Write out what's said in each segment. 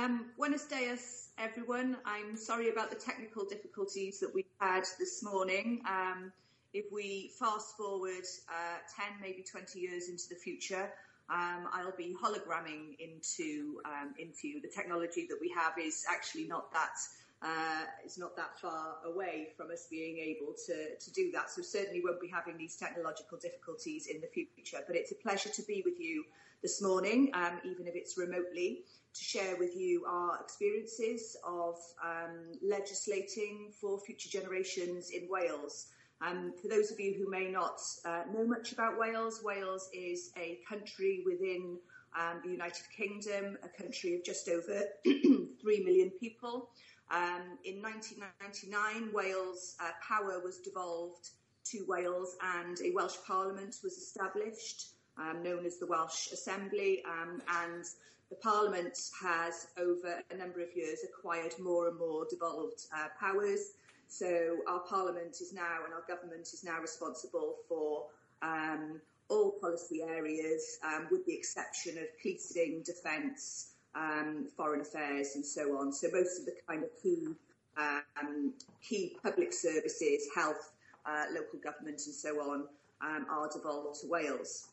Um, buenos dias, everyone. I'm sorry about the technical difficulties that we had this morning. Um, if we fast forward uh, 10, maybe 20 years into the future, um, I'll be hologramming into um, into you. The technology that we have is actually not that uh, is not that far away from us being able to to do that. So certainly won't be having these technological difficulties in the future. But it's a pleasure to be with you this morning, um, even if it's remotely, to share with you our experiences of um, legislating for future generations in Wales. Um, for those of you who may not uh, know much about Wales, Wales is a country within um, the United Kingdom, a country of just over 3 million people. Um, in 1999, Wales uh, power was devolved to Wales and a Welsh Parliament was established, um, known as the Welsh Assembly, um, and the Parliament has, over a number of years, acquired more and more devolved uh, powers. So our Parliament is now and our government is now responsible for um, all policy areas, um, with the exception of policing, defence, um, foreign affairs, and so on. So most of the kind of key um, key public services, health, uh, local government, and so on, um, are devolved to Wales.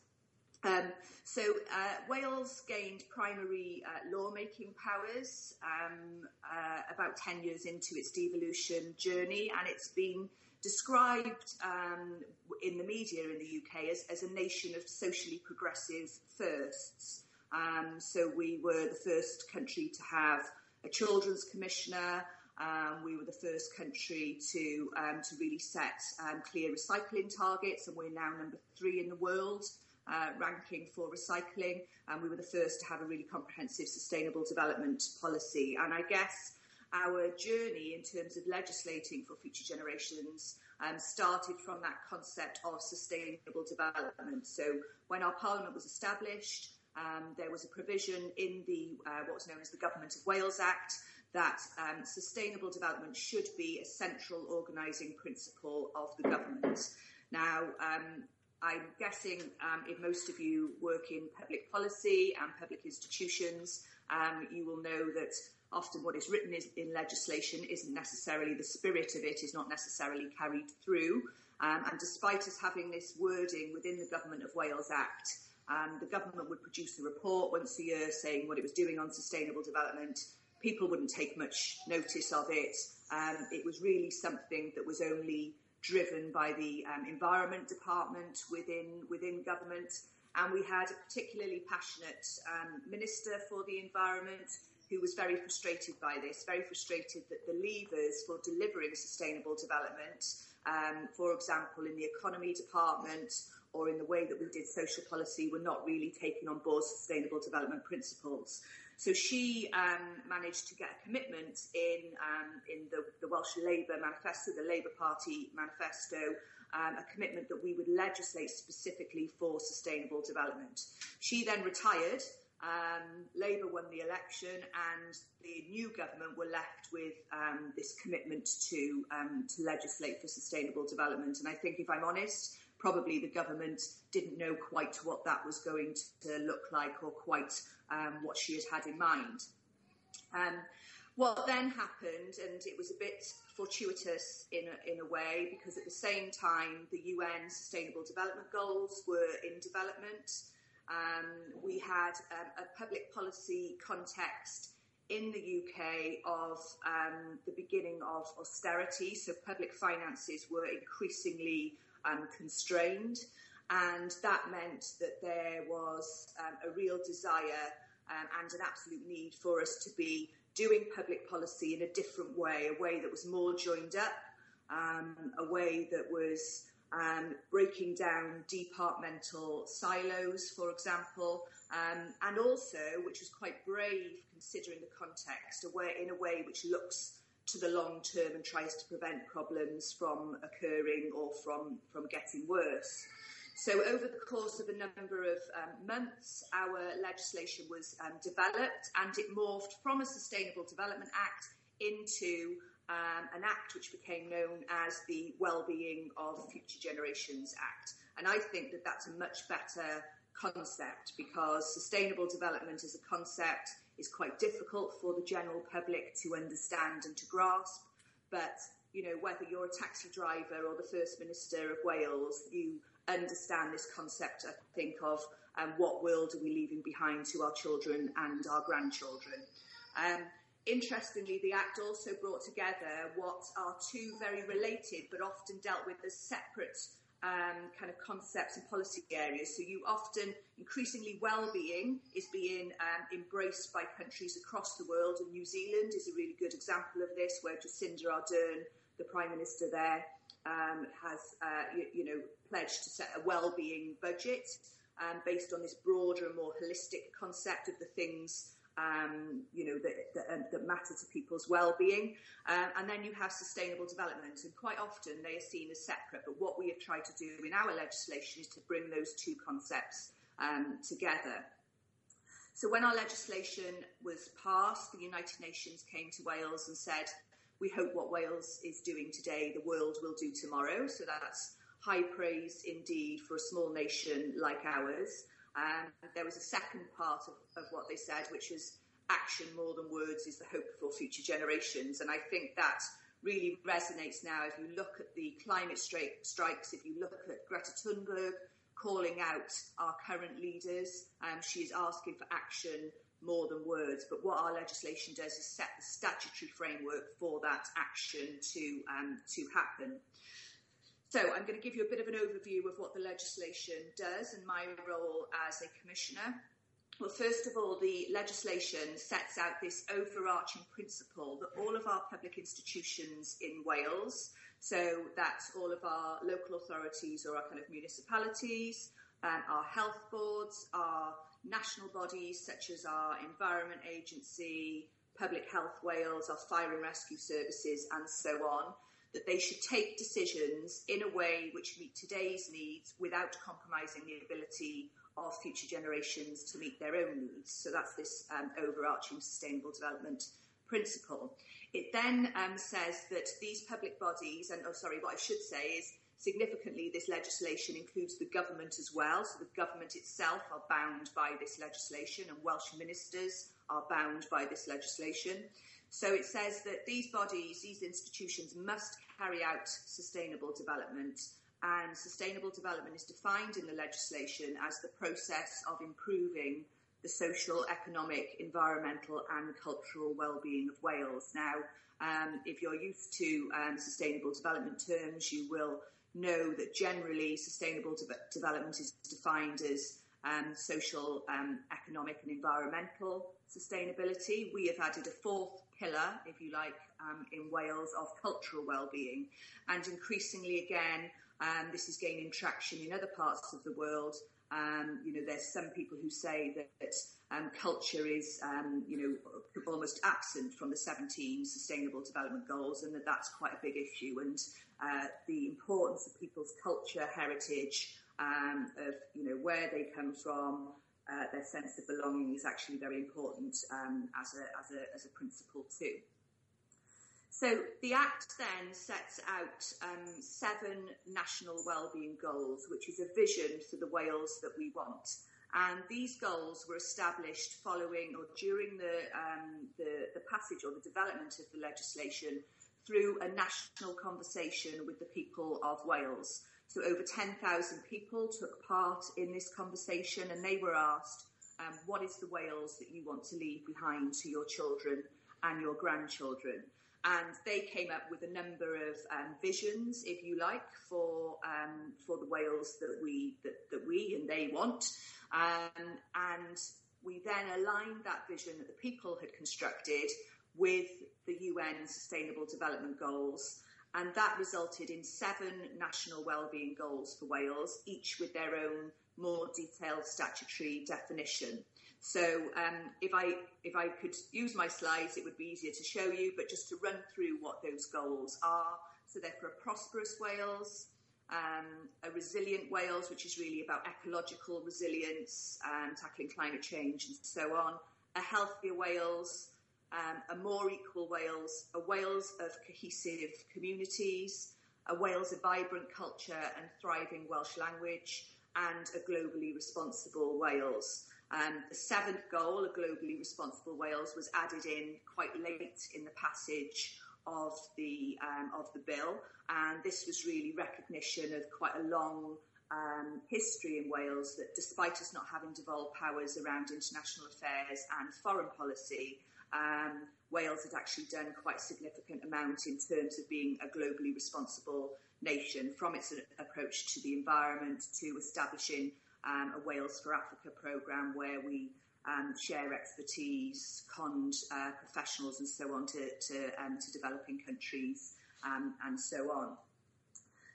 Um, so uh, Wales gained primary uh, lawmaking powers um, uh, about 10 years into its devolution journey, and it's been described um, in the media in the UK as, as, a nation of socially progressive firsts. Um, so we were the first country to have a children's commissioner. Um, we were the first country to um, to really set clear recycling targets, and we're now number three in the world uh, ranking for recycling, and we were the first to have a really comprehensive sustainable development policy. And I guess our journey in terms of legislating for future generations um, started from that concept of sustainable development. So when our parliament was established, um, there was a provision in the uh, known as the Government of Wales Act that um, sustainable development should be a central organising principle of the government. Now, um, I'm guessing um, if most of you work in public policy and public institutions, um, you will know that often what is written is, in legislation isn't necessarily the spirit of it, is not necessarily carried through. Um, and despite us having this wording within the Government of Wales Act, um, the government would produce a report once a year saying what it was doing on sustainable development. People wouldn't take much notice of it. Um, it was really something that was only driven by the um, environment department within within government, and we had a particularly passionate um, minister for the environment who was very frustrated by this, very frustrated that the levers for delivering sustainable development, um, for example, in the economy department or in the way that we did social policy, we were not really taking on board sustainable development principles. So she um, managed to get a commitment in um, in the, the, Welsh Labour manifesto, the Labour Party manifesto, um, a commitment that we would legislate specifically for sustainable development. She then retired. Um, Labour won the election, and the new government were left with um, this commitment to um, to legislate for sustainable development. And I think, if I'm honest, probably the government didn't know quite what that was going to look like or quite um, what she had had in mind. Um, what then happened, and it was a bit fortuitous in a, in a way, because at the same time the UN Sustainable Development Goals were in development. Um, we had um, a public policy context in the UK of um, the beginning of austerity, so public finances were increasingly um, constrained. And that meant that there was um, a real desire um, and an absolute need for us to be doing public policy in a different way, a way that was more joined up, um, a way that was um, breaking down departmental silos, for example, um, and also, which was quite brave considering the context, a way, in a way which looks to the long term and tries to prevent problems from occurring or from, from getting worse. So, over the course of a number of um, months, our legislation was um, developed and it morphed from a Sustainable Development Act into um, an act which became known as the Wellbeing of Future Generations Act. And I think that that's a much better concept because sustainable development is a concept is quite difficult for the general public to understand and to grasp. But you know, whether you're a taxi driver or the First Minister of Wales, you understand this concept, I think, of um, what world are we leaving behind to our children and our grandchildren. Um, interestingly, the Act also brought together what are two very related but often dealt with as separate um, kind of concepts and policy areas. So you often, increasingly, well-being is being um, embraced by countries across the world, and New Zealand is a really good example of this, where Jacinda Ardern, the Prime Minister there, um, has, uh, you, you, know, pledged to set a well-being budget um, based on this broader and more holistic concept of the things um, you know, that, that, um, that, matter to people's well-being. Uh, and then you have sustainable development, and quite often they are seen as separate. But what we have tried to do in our legislation is to bring those two concepts um, together. So when our legislation was passed, the United Nations came to Wales and said, we hope what Wales is doing today, the world will do tomorrow. So that's high praise indeed for a small nation like ours. Um, there was a second part of, of what they said, which was action more than words is the hope for future generations. And I think that really resonates now if you look at the climate strikes, if you look at Greta Thunberg calling out our current leaders, um, she is asking for action more than words. But what our legislation does is set the statutory framework for that action to, um, to happen. So I'm going to give you a bit of an overview of what the legislation does and my role as a commissioner. Well, first of all, the legislation sets out this overarching principle that all of our public institutions in Wales, so that's all of our local authorities or our kind of municipalities, um, our health boards, our national bodies such as our Environment Agency, Public Health Wales, our Fire and Rescue Services, and so on, that they should take decisions in a way which meet today's needs without compromising the ability of future generations to meet their own needs. So that's this um, overarching sustainable development principle. It then um, says that these public bodies, and oh, sorry, what I should say is significantly this legislation includes the government as well. So the government itself are bound by this legislation, and Welsh ministers are bound by this legislation. So it says that these bodies, these institutions must carry out sustainable development and sustainable development is defined in the legislation as the process of improving the social, economic, environmental and cultural well-being of Wales. Now, um, if you're used to um, sustainable development terms, you will know that generally sustainable de- development is defined as um, social, um, economic and environmental sustainability. We have added a fourth pillar, if you like, um, in Wales of cultural well-being. And increasingly, again, um, this is gaining traction in other parts of the world. Um, you know, there's some people who say that um, culture is, um, you know, almost absent from the 17 Sustainable Development Goals, and that that's quite a big issue. And uh, the importance of people's culture, heritage, um, of you know where they come from, uh, their sense of belonging is actually very important um, as, a, as, a, as a principle too. So the Act then sets out um, seven national wellbeing goals, which is a vision for the Wales that we want. And these goals were established following or during the, um, the, the passage or the development of the legislation through a national conversation with the people of Wales. So over 10,000 people took part in this conversation and they were asked, um, what is the Wales that you want to leave behind to your children and your grandchildren? And they came up with a number of um, visions, if you like, for um, for the Wales that we that, that we and they want. Um, and we then aligned that vision that the people had constructed with the UN Sustainable Development Goals and that resulted in seven national wellbeing goals for Wales, each with their own more detailed statutory definition. So um, if I if I could use my slides, it would be easier to show you. But just to run through what those goals are, so they're for a prosperous Wales, um, a resilient Wales, which is really about ecological resilience and tackling climate change and so on, a healthier Wales, um, a more equal Wales, a Wales of cohesive communities, a Wales of vibrant culture and thriving Welsh language, and a globally responsible Wales. Um, the seventh goal, a globally responsible Wales, was added in quite late in the passage of the um, of the bill, and this was really recognition of quite a long um, history in Wales that, despite us not having devolved powers around international affairs and foreign policy, um, Wales had actually done quite a significant amount in terms of being a globally responsible nation, from its approach to the environment to establishing um, a Wales for Africa programme where we um, share expertise, conned uh, professionals and so on to, to, um, to developing countries um, and so on.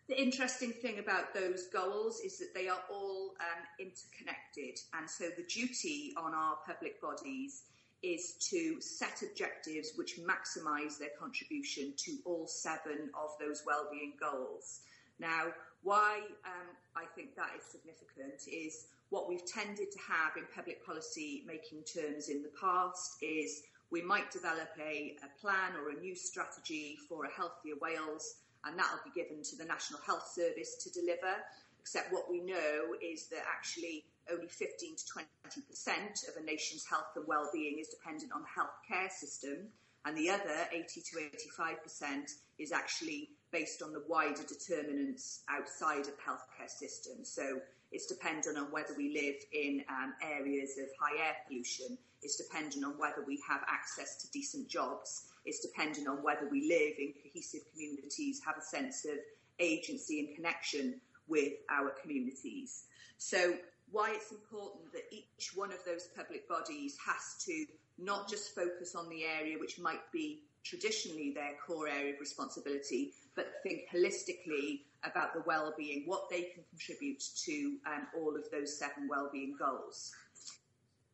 The interesting thing about those goals is that they are all um, interconnected, and so the duty on our public bodies is to set objectives which maximise their contribution to all seven of those wellbeing goals. Now, why um, I think that is significant is what we've tended to have in public policy making terms in the past is we might develop a, a plan or a new strategy for a healthier Wales, and that'll be given to the National Health Service to deliver. Except what we know is that actually only 15 to 20% of a nation's health and well-being is dependent on the healthcare system, and the other 80 to 85% is actually based on the wider determinants outside of the healthcare system. So it's dependent on whether we live in um, areas of high air pollution. It's dependent on whether we have access to decent jobs. It's dependent on whether we live in cohesive communities, have a sense of agency and connection with our communities. So why it's important that each one of those public bodies has to not just focus on the area which might be traditionally their core area of responsibility, but think holistically about the well-being, what they can contribute to um, all of those seven well-being goals.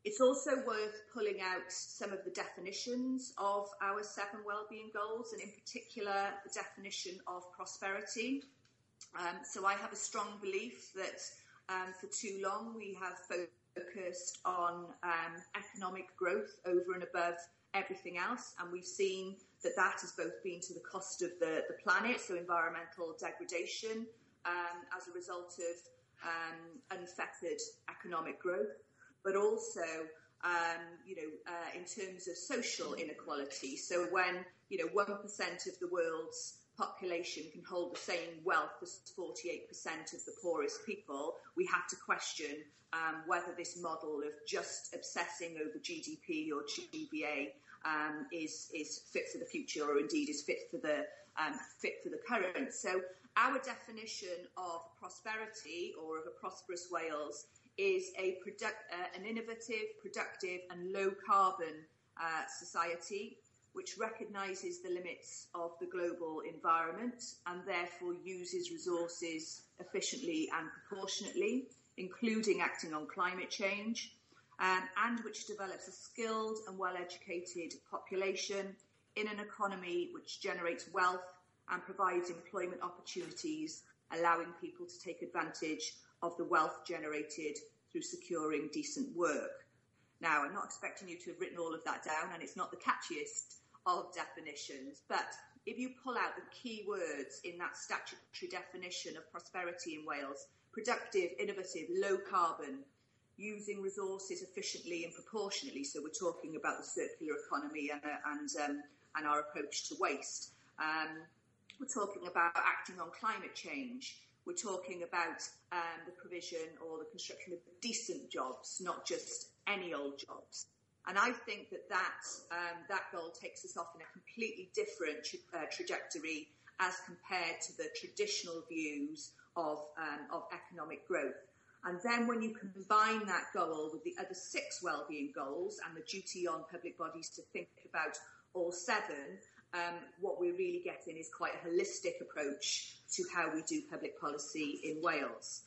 It's also worth pulling out some of the definitions of our seven well-being goals, and in particular, the definition of prosperity. Um, so I have a strong belief that um, for too long we have focused on um, economic growth over and above everything else, and we've seen that that has both been to the cost of the, the planet, so environmental degradation um, as a result of um, unfettered economic growth, but also um, you know, uh, in terms of social inequality. So when, you know, 1% of the world's population can hold the same wealth as 48% of the poorest people, we have to question um, whether this model of just obsessing over GDP or GVA um, is is fit for the future, or indeed is fit for the um, fit for the current. So our definition of prosperity or of a prosperous Wales is a product, uh, an innovative, productive, and low carbon uh, society which recognises the limits of the global environment and therefore uses resources efficiently and proportionately, including acting on climate change, um, and which develops a skilled and well educated population in an economy which generates wealth and provides employment opportunities, allowing people to take advantage of the wealth generated through securing decent work. Now, I'm not expecting you to have written all of that down, and it's not the catchiest of definitions, but if you pull out the key words in that statutory definition of prosperity in Wales, productive, innovative, low carbon, using resources efficiently and proportionately. So we're talking about the circular economy and, uh, and, um, and our approach to waste. Um, we're talking about acting on climate change. We're talking about um, the provision or the construction of decent jobs, not just any old jobs. And I think that that, um, that goal takes us off in a completely different tra- uh, trajectory as compared to the traditional views of, um, of economic growth. And then when you combine that goal with the other six wellbeing goals and the duty on public bodies to think about all seven, um, what we're really getting is quite a holistic approach to how we do public policy in Wales.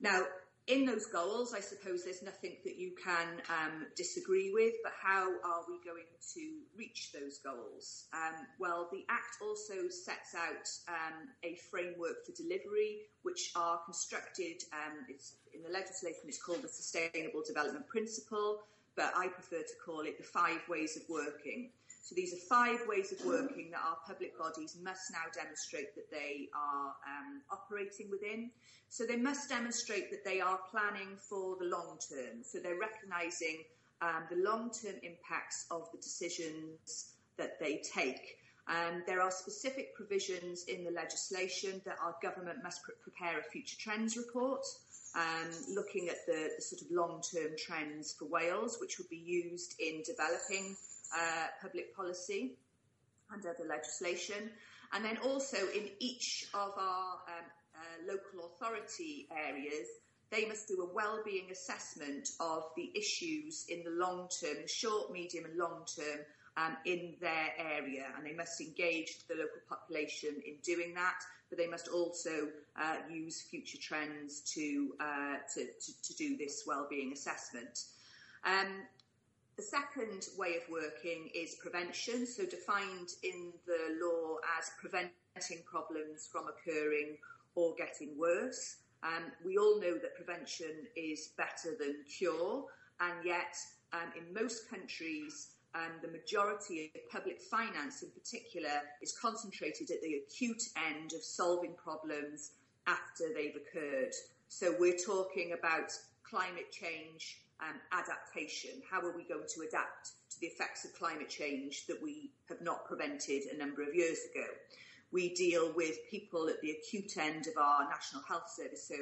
Now, in those goals, I suppose there's nothing that you can um, disagree with, but how are we going to reach those goals? Um, well, the Act also sets out um, a framework for delivery, which are constructed, um, in the legislation it's called the Sustainable Development Principle, but I prefer to call it the five ways of working. So these are five ways of working that our public bodies must now demonstrate that they are um, operating within. So they must demonstrate that they are planning for the long term. So they're recognising um, the long term impacts of the decisions that they take. Um, there are specific provisions in the legislation that our government must pre- prepare a future trends report, um, looking at the, the sort of long term trends for Wales, which would be used in developing uh, public policy and other legislation. And then also in each of our um, uh, local authority areas, they must do a well-being assessment of the issues in the long term, the short, medium and long term um, in their area and they must engage the local population in doing that but they must also uh, use future trends to, uh, to, to, to, do this well-being assessment. Um, the second way of working is prevention, so defined in the law as preventing problems from occurring or getting worse. Um, we all know that prevention is better than cure, and yet um, in most countries, um, the majority of public finance in particular is concentrated at the acute end of solving problems after they've occurred. So we're talking about climate change and adaptation. How are we going to adapt to the effects of climate change that we have not prevented a number of years ago? We deal with people at the acute end of our National Health Service, so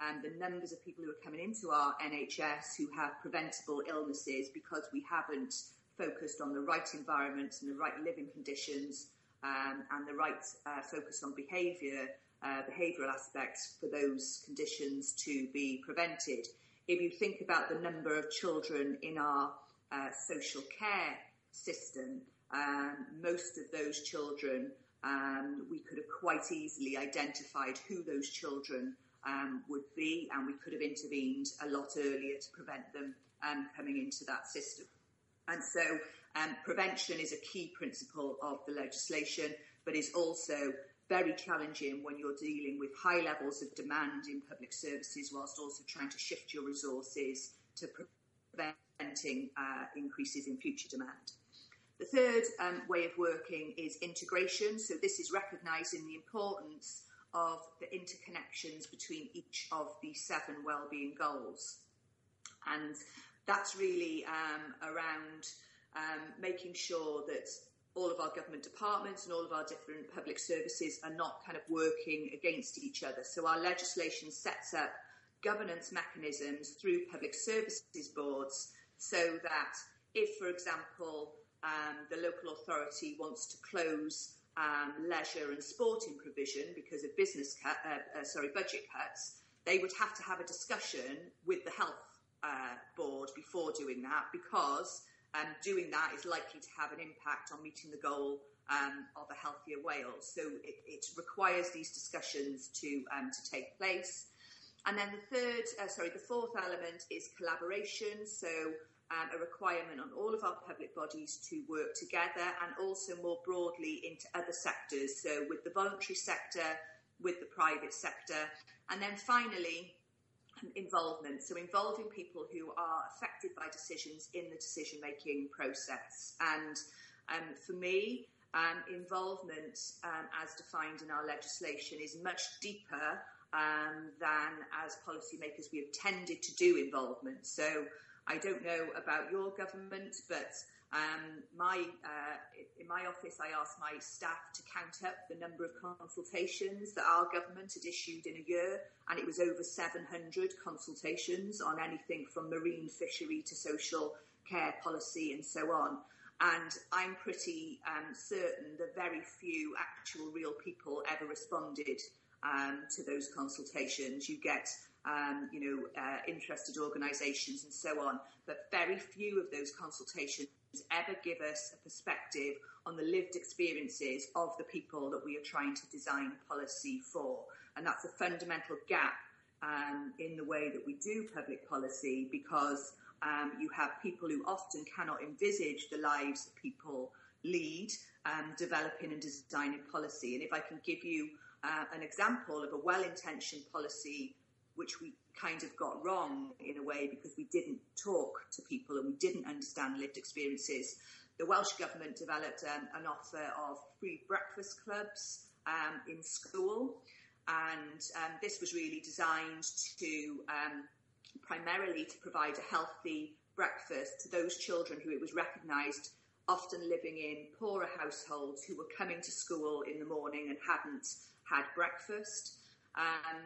um, the numbers of people who are coming into our NHS who have preventable illnesses because we haven't focused on the right environment and the right living conditions um, and the right uh, focus on behaviour, uh, behavioural aspects for those conditions to be prevented. If you think about the number of children in our uh, social care system, um, most of those children, um, we could have quite easily identified who those children um, would be, and we could have intervened a lot earlier to prevent them um, coming into that system. And so um, prevention is a key principle of the legislation, but is also very challenging when you're dealing with high levels of demand in public services whilst also trying to shift your resources to preventing uh, increases in future demand. The third um, way of working is integration. So this is recognising the importance of the interconnections between each of the seven wellbeing goals. And that's really um, around um, making sure that all of our government departments and all of our different public services are not kind of working against each other. So our legislation sets up governance mechanisms through public services boards so that if, for example, um, the local authority wants to close um, leisure and sporting provision because of business cut, uh, uh, sorry, budget cuts, they would have to have a discussion with the health uh, board before doing that because um, doing that is likely to have an impact on meeting the goal um, of a healthier Wales. So it, it requires these discussions to um, to take place. And then the third, uh, sorry, the fourth element is collaboration. So um, a requirement on all of our public bodies to work together and also more broadly into other sectors. So with the voluntary sector, with the private sector. And then finally, involvement, so involving people who are affected by decisions in the decision making process. And um, for me, um, involvement, um, as defined in our legislation, is much deeper um, than as policymakers we have tended to do involvement. So I don't know about your government, but um, my, uh, in my office, I asked my staff to count up the number of consultations that our government had issued in a year, and it was over 700 consultations on anything from marine fishery to social care policy and so on. And I'm pretty um, certain that very few actual real people ever responded um, to those consultations. You get um, you know, uh, interested organisations and so on, but very few of those consultations ever give us a perspective on the lived experiences of the people that we are trying to design policy for. And that's a fundamental gap um, in the way that we do public policy because um, you have people who often cannot envisage the lives that people lead, um, developing and designing policy. And if I can give you uh, an example of a well intentioned policy which we kind of got wrong in a way because we didn't talk to people and we didn't understand lived experiences. the Welsh Government developed um, an offer of free breakfast clubs um, in school. And um, this was really designed to um, primarily to provide a healthy breakfast to those children who it was recognised often living in poorer households who were coming to school in the morning and hadn't had breakfast. Um,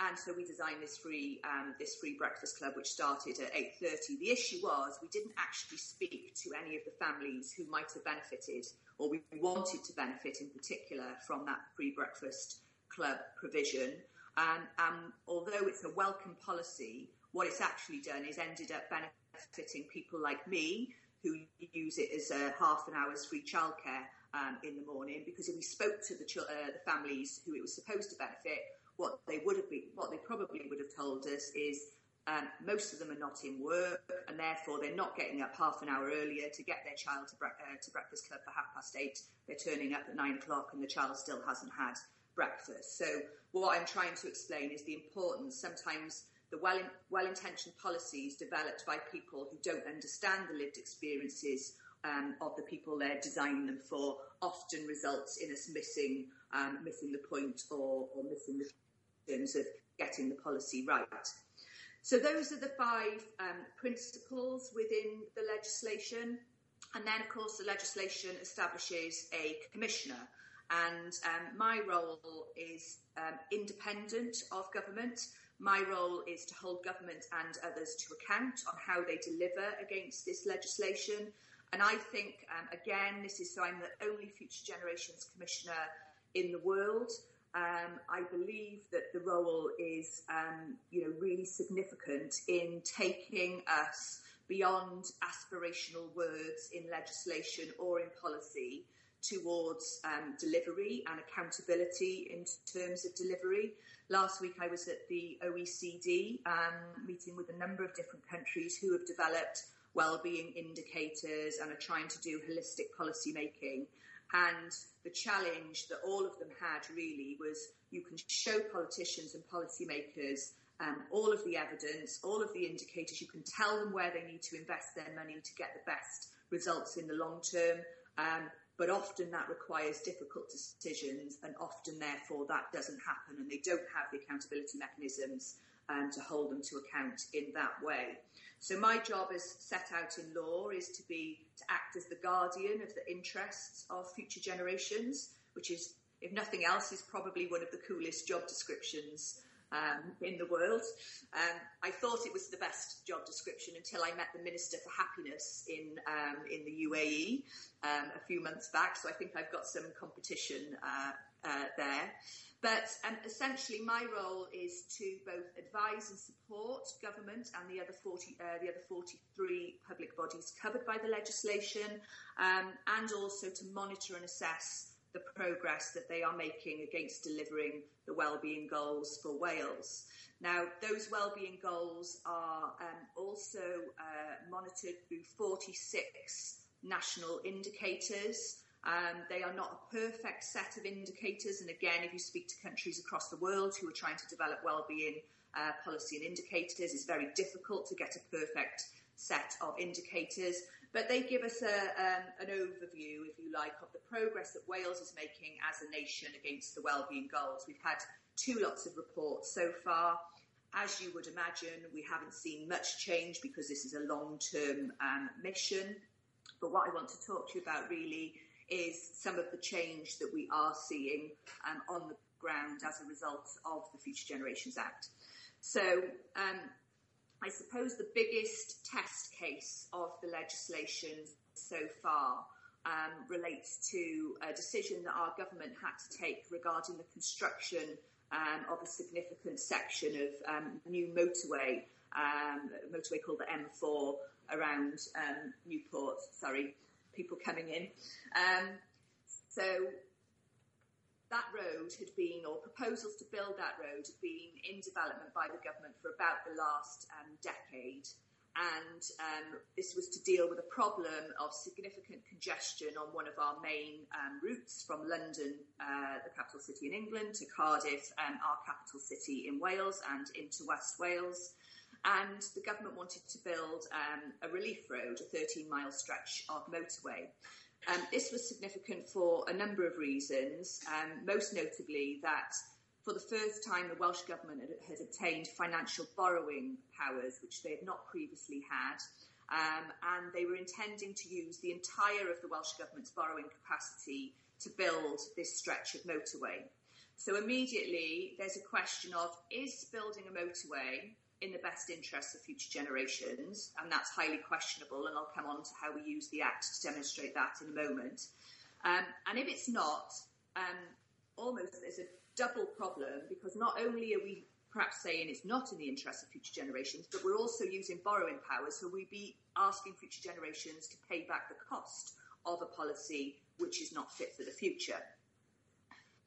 and so we designed this free um, this free breakfast club, which started at eight thirty. The issue was we didn't actually speak to any of the families who might have benefited, or we wanted to benefit in particular from that free breakfast club provision. Um, um, although it's a welcome policy, what it's actually done is ended up benefiting people like me who use it as a half an hour's free childcare um, in the morning. Because if we spoke to the, ch- uh, the families who it was supposed to benefit, what they would have been, what they probably would have told us is um, most of them are not in work and therefore they're not getting up half an hour earlier to get their child to, bre- uh, to breakfast club for half past eight. They're turning up at nine o'clock and the child still hasn't had breakfast. So what I'm trying to explain is the importance sometimes the well, well-intentioned policies developed by people who don't understand the lived experiences um, of the people they're designing them for often results in us missing um, missing the point or, or missing the terms of getting the policy right. So those are the five um, principles within the legislation. And then, of course, the legislation establishes a commissioner. And um, my role is um, independent of government. My role is to hold government and others to account on how they deliver against this legislation. And I think, um, again, this is so I'm the only Future Generations Commissioner in the world. Um, I believe that the role is, um, you know, really significant in taking us beyond aspirational words in legislation or in policy towards um, delivery and accountability in terms of delivery. Last week I was at the OECD um, meeting with a number of different countries who have developed well-being indicators and are trying to do holistic policy making. And the challenge that all of them had really was you can show politicians and policymakers um, all of the evidence, all of the indicators. You can tell them where they need to invest their money to get the best results in the long term. Um, but often that requires difficult decisions, and often, therefore, that doesn't happen, and they don't have the accountability mechanisms um, to hold them to account in that way. So my job as set out in law is to be to act as the guardian of the interests of future generations, which is, if nothing else, is probably one of the coolest job descriptions um, in the world. Um, I thought it was the best job description until I met the Minister for Happiness in um, in the UAE um, a few months back. So I think I've got some competition uh, uh, there. But um, essentially, my role is to both advise and support government and the other 40, uh, the other 43 public bodies covered by the legislation, um, and also to monitor and assess the progress that they are making against delivering the wellbeing goals for Wales. Now, those wellbeing goals are um, also uh, monitored through 46 national indicators. Um, they are not a perfect set of indicators. And again, if you speak to countries across the world who are trying to develop well-being uh, policy and indicators, it's very difficult to get a perfect set of indicators. But they give us a, um, an overview, if you like, of the progress that Wales is making as a nation against the well-being goals. We've had two lots of reports so far. As you would imagine, we haven't seen much change because this is a long-term um, mission. But what I want to talk to you about really is some of the change that we are seeing um, on the ground as a result of the Future Generations Act. So, um, I suppose the biggest test case of the legislation so far um, relates to a decision that our government had to take regarding the construction um, of a significant section of um, new motorway, um, motorway called the M4 around um, Newport. Sorry, people coming in. Um, so that road had been, or proposals to build that road had been in development by the government for about the last um, decade. And um, this was to deal with a problem of significant congestion on one of our main um, routes from London, uh, the capital city in England, to Cardiff, um, our capital city in Wales, and into West Wales. And the government wanted to build um, a relief road, a 13 mile stretch of motorway. Um, this was significant for a number of reasons, um, most notably that for the first time the Welsh Government had, had, obtained financial borrowing powers, which they had not previously had. Um, and they were intending to use the entire of the Welsh Government's borrowing capacity to build this stretch of motorway. So immediately there's a question of is building a motorway in the best interests of future generations? And that's highly questionable, and I'll come on to how we use the Act to demonstrate that in a moment. Um, and if it's not, um, almost there's a double problem because not only are we perhaps saying it's not in the interest of future generations, but we're also using borrowing power, so we'd be asking future generations to pay back the cost of a policy which is not fit for the future.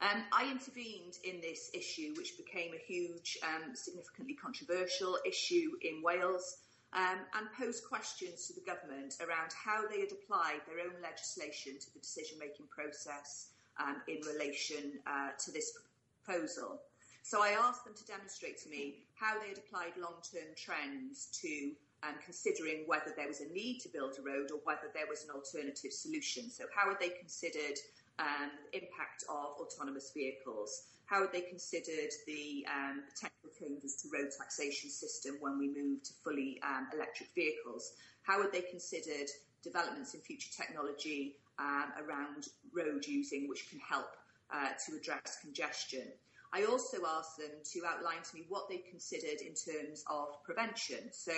Um, I intervened in this issue, which became a huge, um, significantly controversial issue in Wales, um, and posed questions to the government around how they had applied their own legislation to the decision making process um, in relation uh, to this proposal. So I asked them to demonstrate to me how they had applied long term trends to um, considering whether there was a need to build a road or whether there was an alternative solution. So, how had they considered um, impact of autonomous vehicles? How had they considered the um, potential changes to road taxation system when we move to fully um, electric vehicles? How had they considered developments in future technology um, around road using which can help uh, to address congestion? I also asked them to outline to me what they considered in terms of prevention. So,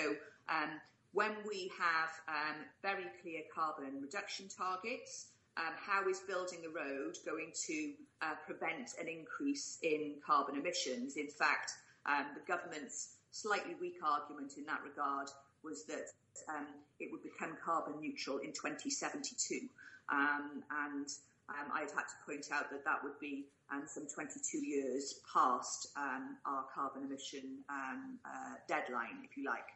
um, when we have um, very clear carbon reduction targets, um, how is building a road going to uh, prevent an increase in carbon emissions? In fact, um, the government's slightly weak argument in that regard was that um, it would become carbon neutral in 2072. Um, and um, I've had to point out that that would be um, some 22 years past our carbon emission uh, deadline, if you like.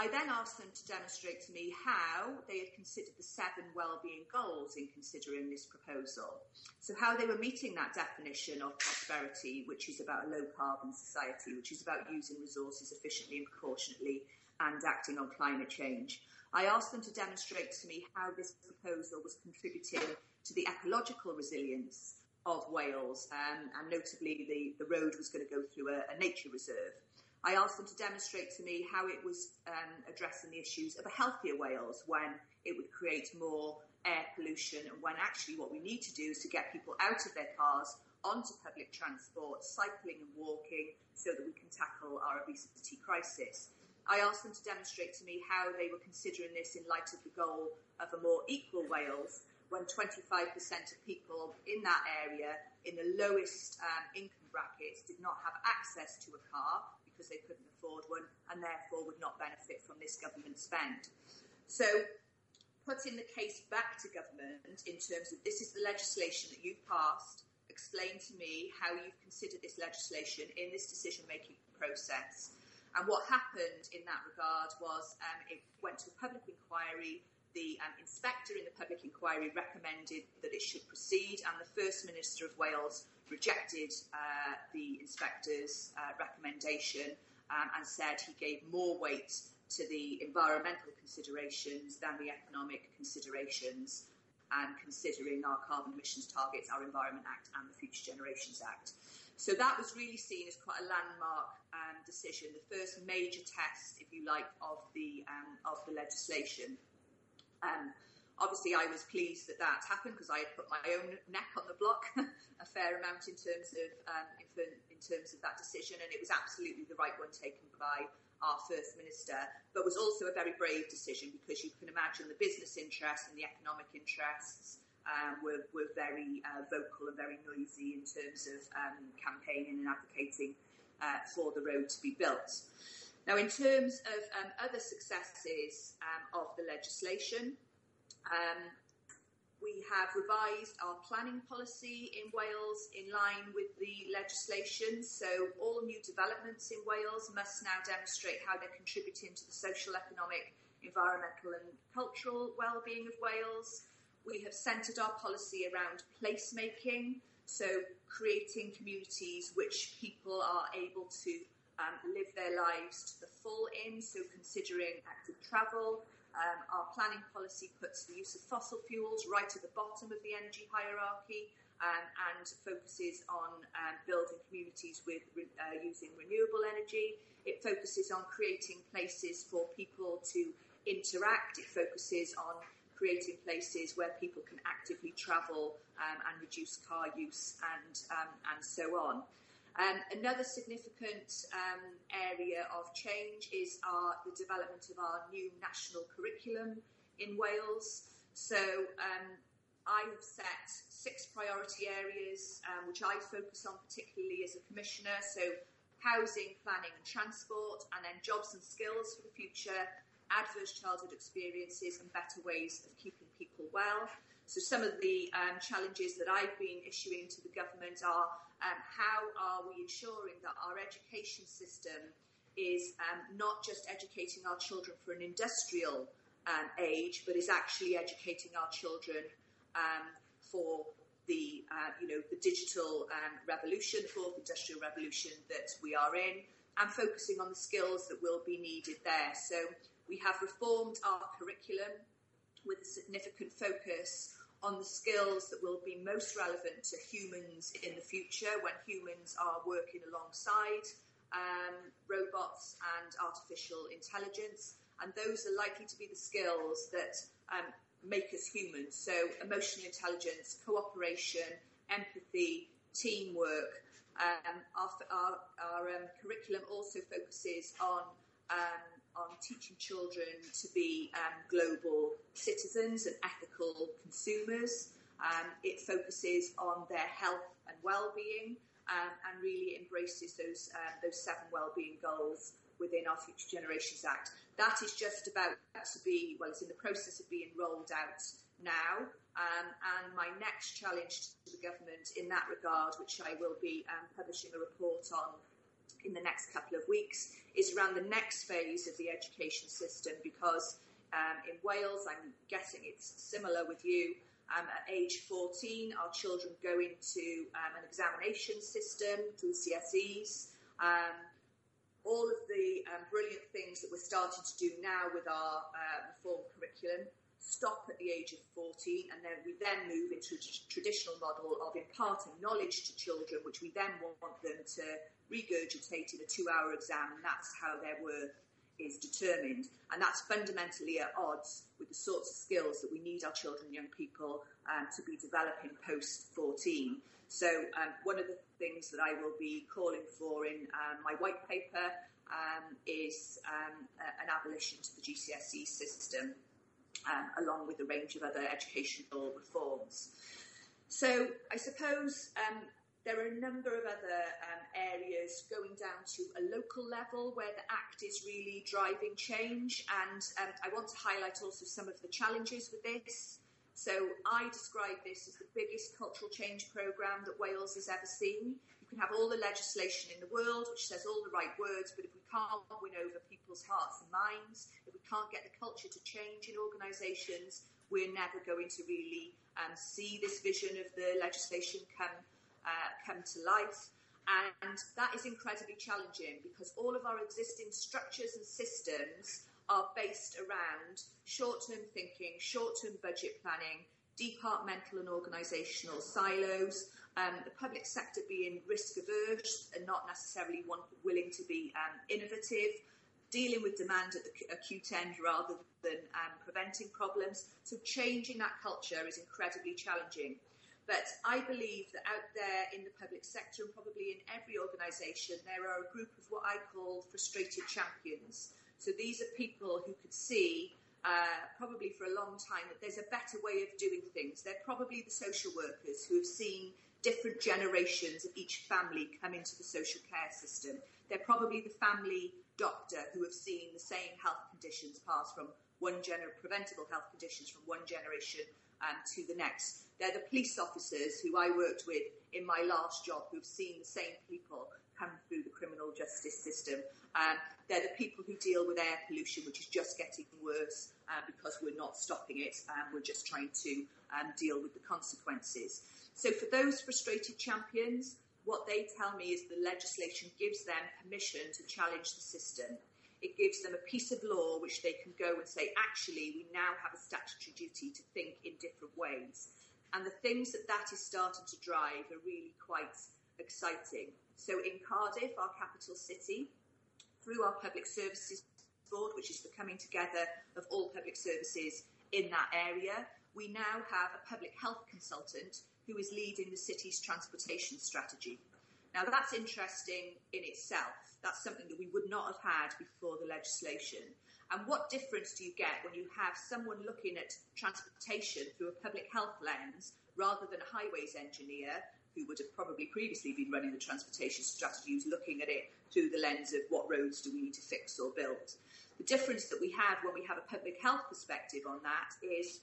I then asked them to demonstrate to me how they had considered the seven well-being goals in considering this proposal. So how they were meeting that definition of prosperity, which is about a low-carbon society, which is about using resources efficiently and proportionately and acting on climate change. I asked them to demonstrate to me how this proposal was contributing to the ecological resilience of Wales, um, and notably the, the road was going to go through a, a, nature reserve. I asked them to demonstrate to me how it was um, addressing the issues of a healthier Wales when it would create more air pollution and when actually what we need to do is to get people out of their cars onto public transport, cycling and walking so that we can tackle our obesity crisis. I asked them to demonstrate to me how they were considering this in light of the goal of a more equal Wales when 25% of people in that area in the lowest um, income brackets did not have access to a car because they couldn't afford one and therefore would not benefit from this government spend. So, putting the case back to government in terms of this is the legislation that you've passed, explain to me how you've considered this legislation in this decision making process. And what happened in that regard was um, it went to a public inquiry the um, inspector in the public inquiry recommended that it should proceed, and the First Minister of Wales rejected uh, the inspector's uh, recommendation um, and said he gave more weight to the environmental considerations than the economic considerations and considering our carbon emissions targets, our Environment Act and the Future Generations Act. So that was really seen as quite a landmark um, decision, the first major test, if you like, of the um, of the legislation. Um, obviously, I was pleased that that happened because I had put my own neck on the block a fair amount in terms of um, in, terms of that decision, and it was absolutely the right one taken by our first minister, but was also a very brave decision because you can imagine the business interests and the economic interests. Um, were, were very uh, vocal and very noisy in terms of um, campaigning and advocating uh, for the road to be built. Now, in terms of um, other successes um, of the legislation, um, we have revised our planning policy in Wales in line with the legislation. So, all new developments in Wales must now demonstrate how they're contributing to the social, economic, environmental, and cultural well-being of Wales. We have centred our policy around placemaking, so creating communities which people are able to um, live their lives to the full in, so considering active travel. Um, our planning policy puts the use of fossil fuels right at the bottom of the energy hierarchy um, and focuses on um, building communities with uh, using renewable energy. It focuses on creating places for people to interact. It focuses on creating places where people can actively travel um, and reduce car use and um, and so on. Um, another significant um, area of change is our, the development of our new national curriculum in Wales. So um, I have set six priority areas um, which I focus on particularly as a commissioner. So housing, planning and transport, and then jobs and skills for the future, adverse childhood experiences and better ways of keeping people well. So some of the um, challenges that I've been issuing to the government are um, how are we ensuring that our education system is um, not just educating our children for an industrial um, age, but is actually educating our children um, for the uh, you know the digital um, revolution, fourth industrial revolution that we are in, and focusing on the skills that will be needed there. So we have reformed our curriculum with a significant focus on the skills that will be most relevant to humans in the future when humans are working alongside um, robots and artificial intelligence. And those are likely to be the skills that um, make us human. So, emotional intelligence, cooperation, empathy, teamwork. Um, our, our, our um, curriculum also focuses on um, on teaching children to be um, global citizens and ethical consumers. Um, it focuses on their health and well-being um, and really embraces those uh, those seven well-being goals within our Future Generations Act. That is just about to be well, it's in the process of being rolled out now. Um, and my next challenge to the government in that regard, which I will be um, publishing a report on in the next couple of weeks is around the next phase of the education system because um, in Wales, I'm guessing it's similar with you. Um, at age 14, our children go into um, an examination system through CSEs. Um, all of the um, brilliant things that we're starting to do now with our uh, reform curriculum stop at the age of 14 and then we then move into a traditional model of imparting knowledge to children which we then want them to regurgitate in a two hour exam and that's how their worth is determined. And that's fundamentally at odds with the sorts of skills that we need our children and young people um, to be developing post 14 so um, one of the things that I will be calling for in um, my white paper um, is um, an abolition to the GCSE system um, along with a range of other educational reforms. So I suppose um, there are a number of other um, areas going down to a local level where the Act is really driving change, and um, I want to highlight also some of the challenges with this. So I describe this as the biggest cultural change programme that Wales has ever seen can have all the legislation in the world which says all the right words, but if we can't win over people's hearts and minds, if we can't get the culture to change in organisations, we're never going to really um, see this vision of the legislation come uh, come to life. And that is incredibly challenging because all of our existing structures and systems are based around short term thinking, short term budget planning, departmental and organisational silos, um, the public sector being risk averse and not necessarily willing to be um, innovative, dealing with demand at the acute end rather than um, preventing problems. So changing that culture is incredibly challenging. But I believe that out there in the public sector and probably in every organisation, there are a group of what I call frustrated champions. So these are people who could see uh, probably for a long time that there's a better way of doing things. They're probably the social workers who have seen different generations of each family come into the social care system. They're probably the family doctor who have seen the same health conditions pass from one preventable health conditions from one generation um, to the next. They're the police officers who I worked with in my last job who've seen the same people come through the criminal justice system. Um, they're the people who deal with air pollution, which is just getting worse uh, because we're not stopping it. Um, we're just trying to um, deal with the consequences. So for those frustrated champions, what they tell me is the legislation gives them permission to challenge the system. It gives them a piece of law which they can go and say, actually, we now have a statutory duty to think in different ways. And the things that that is starting to drive are really quite exciting. So in Cardiff, our capital city, through our public services board, which is the coming together of all public services in that area, we now have a public health consultant who is leading the city's transportation strategy. Now, that's interesting in itself. That's something that we would not have had before the legislation. And what difference do you get when you have someone looking at transportation through a public health lens rather than a highways engineer who would have probably previously been running the transportation strategy who's looking at it through the lens of what roads do we need to fix or build? The difference that we have when we have a public health perspective on that is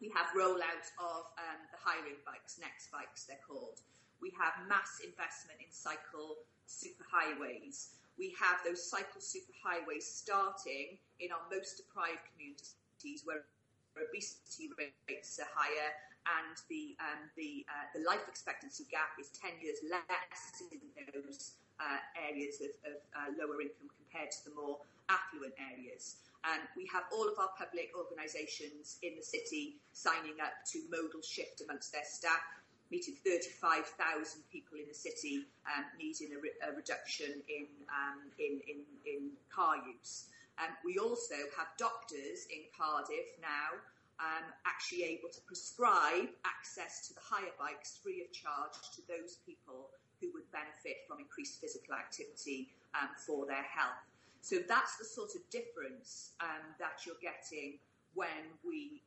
we have rollout of um, the hiring bikes, Nextbikes they're called. We have mass investment in cycle superhighways. We have those cycle superhighways starting in our most deprived communities where obesity rates are higher and the um, the uh, the life expectancy gap is 10 years less in those uh, areas of, of uh, lower income compared to the more affluent areas. And we have all of our public organisations in the city signing up to modal shift amongst their staff meeting 35,000 people in the city um, needing a, re- a, reduction in, um, in, in, in, car use. Um, we also have doctors in Cardiff now um, actually able to prescribe access to the hire bikes free of charge to those people who would benefit from increased physical activity um, for their health. So that's the sort of difference um, that you're getting when we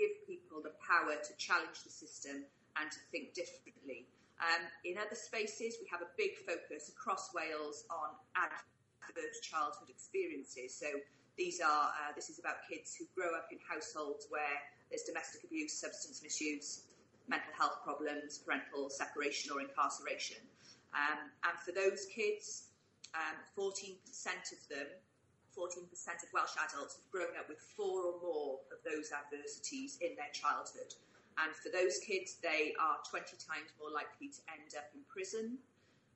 give people the power to challenge the system and to think differently. Um, in other spaces, we have a big focus across Wales on adverse childhood experiences. So these are uh, this is about kids who grow up in households where there's domestic abuse, substance misuse, mental health problems, parental separation or incarceration. Um, and for those kids, um, 14% of them, 14% of Welsh adults have grown up with four or more of those adversities in their childhood. And for those kids, they are 20 times more likely to end up in prison.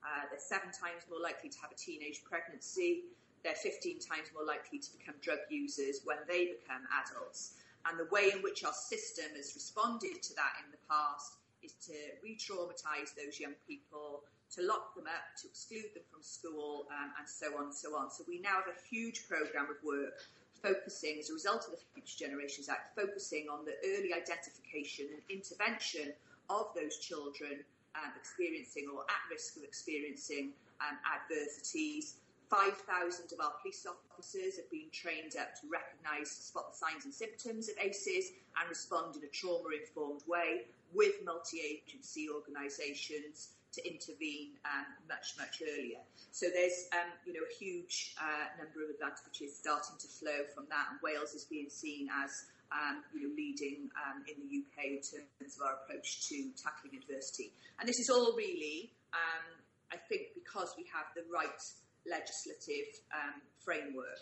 Uh, they're seven times more likely to have a teenage pregnancy. They're 15 times more likely to become drug users when they become adults. And the way in which our system has responded to that in the past is to re traumatize those young people, to lock them up, to exclude them from school, um, and so on and so on. So we now have a huge program of work focusing, as a result of the Future Generations Act, focusing on the early identification and intervention of those children um, experiencing or at risk of experiencing um, adversities. 5,000 of our police officers have been trained up to recognise, spot the signs and symptoms of ACEs and respond in a trauma informed way with multi agency organisations to intervene um, much, much earlier. So there's, um, you know, a huge uh, number of advantages starting to flow from that, and Wales is being seen as, um, you know, leading um, in the UK in terms of our approach to tackling adversity. And this is all really, um, I think, because we have the right legislative um, framework.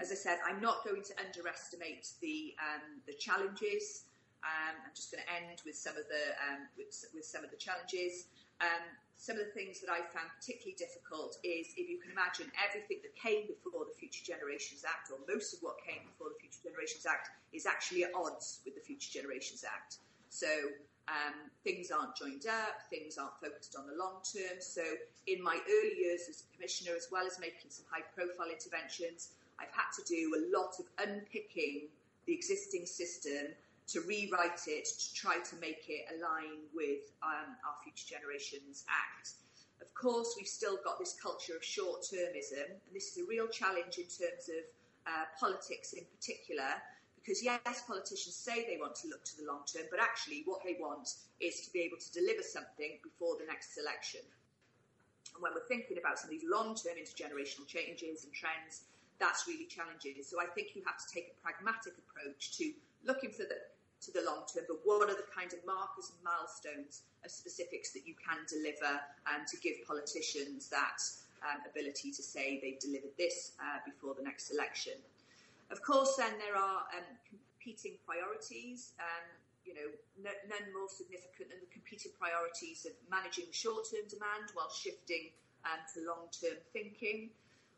As I said, I'm not going to underestimate the the challenges. Um, I'm just going to end with some of the um, with, with, some of the challenges. Um, some of the things that I found particularly difficult is if you can imagine everything that came before the Future Generations Act, or most of what came before the Future Generations Act, is actually at odds with the Future Generations Act. So um, things aren't joined up, things aren't focused on the long term. So in my early years as commissioner, as well as making some high profile interventions, I've had to do a lot of unpicking the existing system to rewrite it to try to make it align with um, our Future Generations Act. Of course, we've still got this culture of short termism, and this is a real challenge in terms of uh, politics in particular. Because, yes, politicians say they want to look to the long term, but actually, what they want is to be able to deliver something before the next election. And when we're thinking about some of these long term intergenerational changes and trends, that's really challenging. So, I think you have to take a pragmatic approach to looking for the to the long term, but what are the kind of markers and milestones of specifics that you can deliver and to give politicians that um, ability to say they've delivered this uh, before the next election. Of course, then there are um, competing priorities. Um, you know, none more significant than the competing priorities of managing short-term demand while shifting um, to long-term thinking.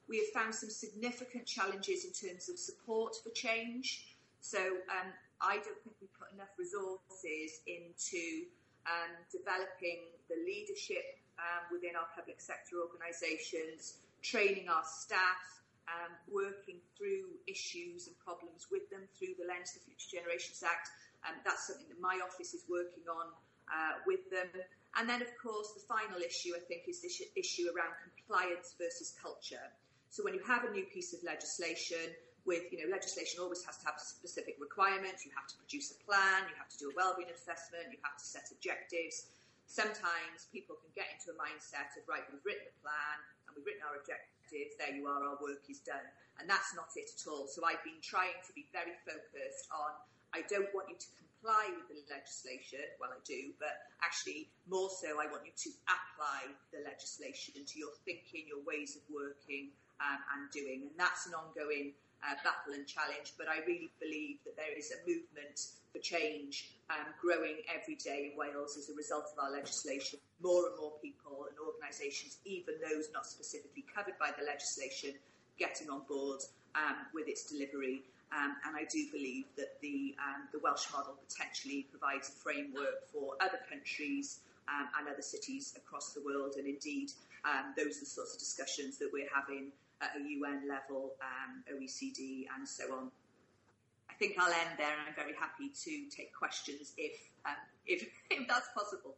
We have found some significant challenges in terms of support for change. So um, I don't think we put enough resources into um, developing the leadership um, within our public sector organisations, training our staff, um, working through issues and problems with them through the lens of the Future Generations Act. Um, that's something that my office is working on uh, with them. And then, of course, the final issue, I think, is this issue around compliance versus culture. So when you have a new piece of legislation, with, you know, legislation always has to have specific requirements. You have to produce a plan, you have to do a wellbeing assessment, you have to set objectives. Sometimes people can get into a mindset of, right, we've written the plan and we've written our objectives, there you are, our work is done. And that's not it at all. So I've been trying to be very focused on, I don't want you to comply with the legislation, well, I do, but actually, more so, I want you to apply the legislation into your thinking, your ways of working um, and doing. And that's an ongoing uh, battle and challenge, but I really believe that there is a movement for change um, growing every day in Wales as a result of our legislation. More and more people and organisations, even those not specifically covered by the legislation, getting on board um, with its delivery. Um, and I do believe that the, um, the Welsh model potentially provides a framework for other countries um, and other cities across the world. And indeed, um, those are the sorts of discussions that we're having at a UN level, um, OECD, and so on. I think I'll end there, and I'm very happy to take questions if um, if, if that's possible.